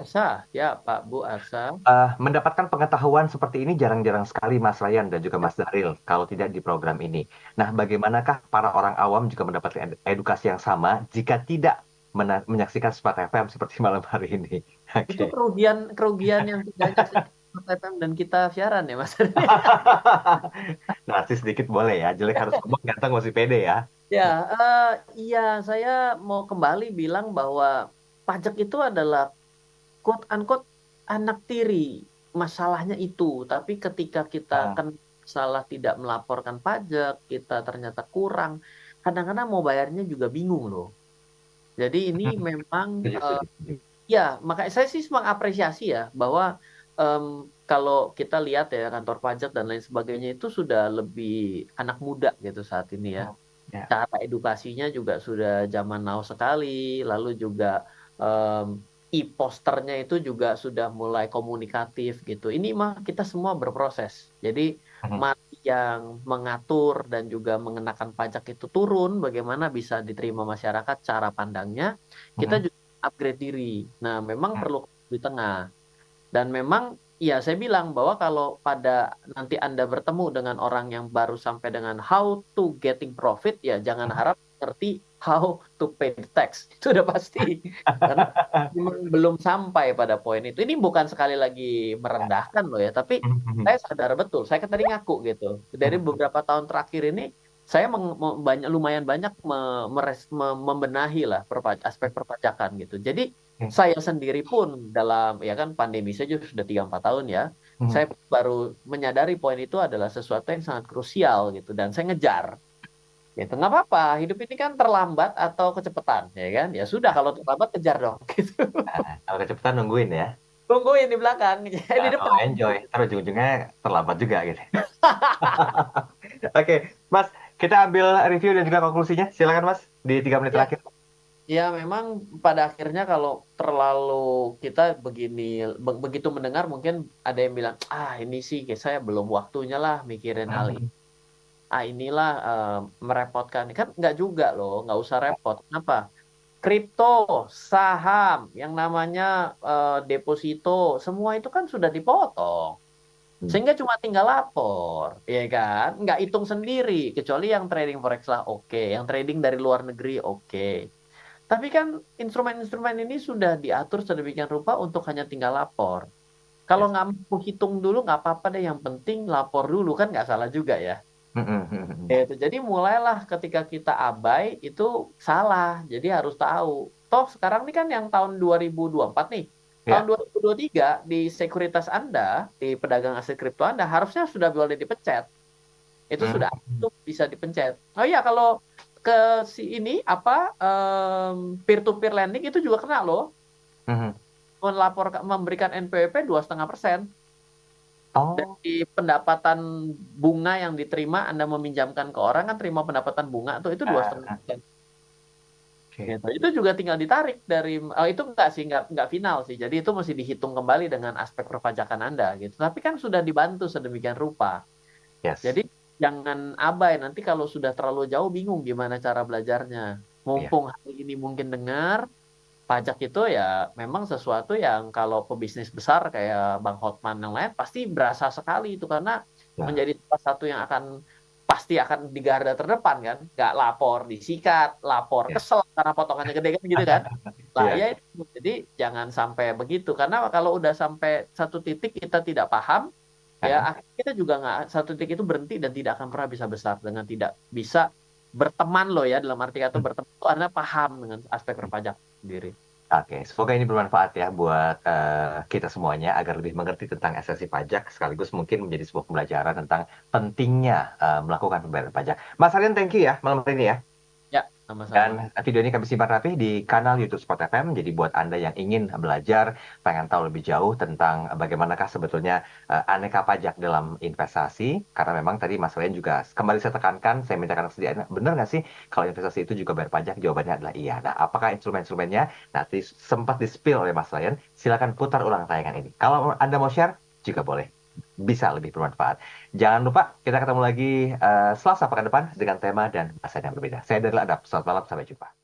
Arsa, ya Pak Bu Arsa. Eh, mendapatkan pengetahuan seperti ini jarang-jarang sekali Mas Ryan dan juga Mas Daril kalau tidak di program ini. Nah, bagaimanakah para orang awam juga mendapatkan ed- edukasi yang sama jika tidak mena- menyaksikan Smart FM seperti [LAUGHS] malam hari ini? Itu Oke. kerugian kerugian yang tidak FM dan kita siaran ya Mas. [LAUGHS] Narsis sedikit boleh ya, jelek harus ngomong, ganteng masih pede ya. Ya, eh, iya saya mau kembali bilang bahwa pajak itu adalah quote unquote anak tiri. Masalahnya itu, tapi ketika kita Ah. kan salah tidak melaporkan pajak, kita ternyata kurang. Kadang-kadang mau bayarnya juga bingung loh. Jadi ini [LAUGHS] memang setuju. Ya, makanya saya sih mengapresiasi ya bahwa em, kalau kita lihat ya kantor pajak dan lain sebagainya itu sudah lebih anak muda gitu saat ini ya. Oh, ya. Cara edukasinya juga sudah zaman now sekali, lalu juga em, e-posternya itu juga sudah mulai komunikatif gitu. Ini mah kita semua berproses. Jadi Mhm. mari yang mengatur dan juga mengenakan pajak itu turun, bagaimana bisa diterima masyarakat cara pandangnya, kita Mhm. juga upgrade diri. Nah, memang Hmm. perlu di tengah. Dan memang ya saya bilang bahwa kalau pada nanti Anda bertemu dengan orang yang baru sampai dengan how to getting profit, ya jangan harap ngerti how to pay the tax. [LAUGHS] Itu udah pasti. Karena [LAUGHS] memang belum sampai pada poin itu. Ini bukan sekali lagi merendahkan loh ya, tapi [LAUGHS] saya sadar betul. Saya kan tadi ngaku gitu. Dari beberapa tahun terakhir ini saya meng- banyak lumayan banyak me- meres- me- membenahi lah perpa- aspek perpajakan gitu. Jadi Oke. saya sendiri pun dalam ya kan pandemi saja sudah 3 4 tahun ya. Mhm. Saya baru menyadari poin itu adalah sesuatu yang sangat krusial gitu dan saya ngejar. Gitu nggak apa-apa. Hidup ini kan terlambat atau kecepatan ya kan. Ya sudah kalau terlambat kejar dong [LAUGHS] gitu. Nah, kalau kecepatan nungguin ya. Tungguin di belakang, [LAUGHS] di Nah, depan. kalau enjoy, ntar ujung-ujungnya terlambat juga gitu. [LAUGHS] Oke, Mas, kita ambil review dan juga konklusinya. Silakan Mas di tiga menit Ya. terakhir. Ya memang pada akhirnya kalau terlalu kita begini be- begitu mendengar mungkin ada yang bilang ah ini sih kayak saya belum waktunya lah mikirin hal ini ah inilah eh, merepotkan kan nggak juga loh nggak usah repot kenapa kripto saham yang namanya eh, deposito semua itu kan sudah dipotong Hmm. Sehingga cuma tinggal lapor, ya kan? Nggak hitung sendiri, kecuali yang trading forex lah oke, okay. yang trading dari luar negeri oke. Okay. Tapi kan instrumen-instrumen ini sudah diatur sedemikian rupa untuk hanya tinggal lapor. Kalau yes. nggak mau hitung dulu nggak apa-apa deh, yang penting lapor dulu kan nggak salah juga ya. Itu jadi mulailah ketika kita abai itu salah, jadi harus tahu. Toh sekarang ini kan yang tahun 2024 nih, Ya. Tahun 2023 di sekuritas Anda, di pedagang aset kripto Anda harusnya sudah boleh dipencet. Itu hmm. sudah itu bisa dipencet. Oh iya kalau ke si ini apa um, peer to peer lending itu juga kena loh. Hmm. Melapor memberikan NPWP dua setengah persen. Oh. Dari pendapatan bunga yang diterima Anda meminjamkan ke orang kan terima pendapatan bunga tuh itu dua setengah persen. Gitu. Itu juga tinggal ditarik dari oh, itu enggak sih enggak enggak final sih. Jadi itu mesti dihitung kembali dengan aspek perpajakan Anda gitu. Tapi kan sudah dibantu sedemikian rupa. Yes. Jadi jangan abai nanti kalau sudah terlalu jauh bingung gimana cara belajarnya. Mumpung yeah. hari ini mungkin dengar pajak itu ya memang sesuatu yang kalau pebisnis besar kayak Bang Hotman yang lain pasti berasa sekali itu karena yeah. menjadi salah satu yang akan pasti akan di garda terdepan kan nggak lapor disikat lapor yeah. kesel karena potongannya gede kan gitu kan [LAUGHS] lah yeah. ya jadi jangan sampai begitu karena kalau udah sampai satu titik kita tidak paham ya akhirnya kita juga nggak satu titik itu berhenti dan tidak akan pernah bisa besar dengan tidak bisa berteman loh ya dalam arti kata berteman itu karena paham dengan aspek perpajak sendiri Oke, semoga ini bermanfaat ya buat uh, kita semuanya agar lebih mengerti tentang esensi pajak sekaligus mungkin menjadi sebuah pembelajaran tentang pentingnya uh, melakukan pembayaran pajak. Mas Aryan, thank you ya malam hari ini ya. Sama-sama. Dan video ini kami simpan rapi di kanal YouTube Spot FM. Jadi buat Anda yang ingin belajar, pengen tahu lebih jauh tentang bagaimanakah sebetulnya uh, aneka pajak dalam investasi. Karena memang tadi Mas Ryan juga kembali saya tekankan, saya minta karena sediaan, benar nggak sih kalau investasi itu juga bayar pajak? Jawabannya adalah iya. Nah, apakah instrumen-instrumennya? Nanti sempat di-spill oleh Mas Ryan. Silakan putar ulang tayangan ini. Kalau Anda mau share, juga boleh bisa lebih bermanfaat. Jangan lupa kita ketemu lagi uh, Selasa pekan depan dengan tema dan bahasa yang berbeda. Saya dari Adap. Selamat malam, sampai jumpa.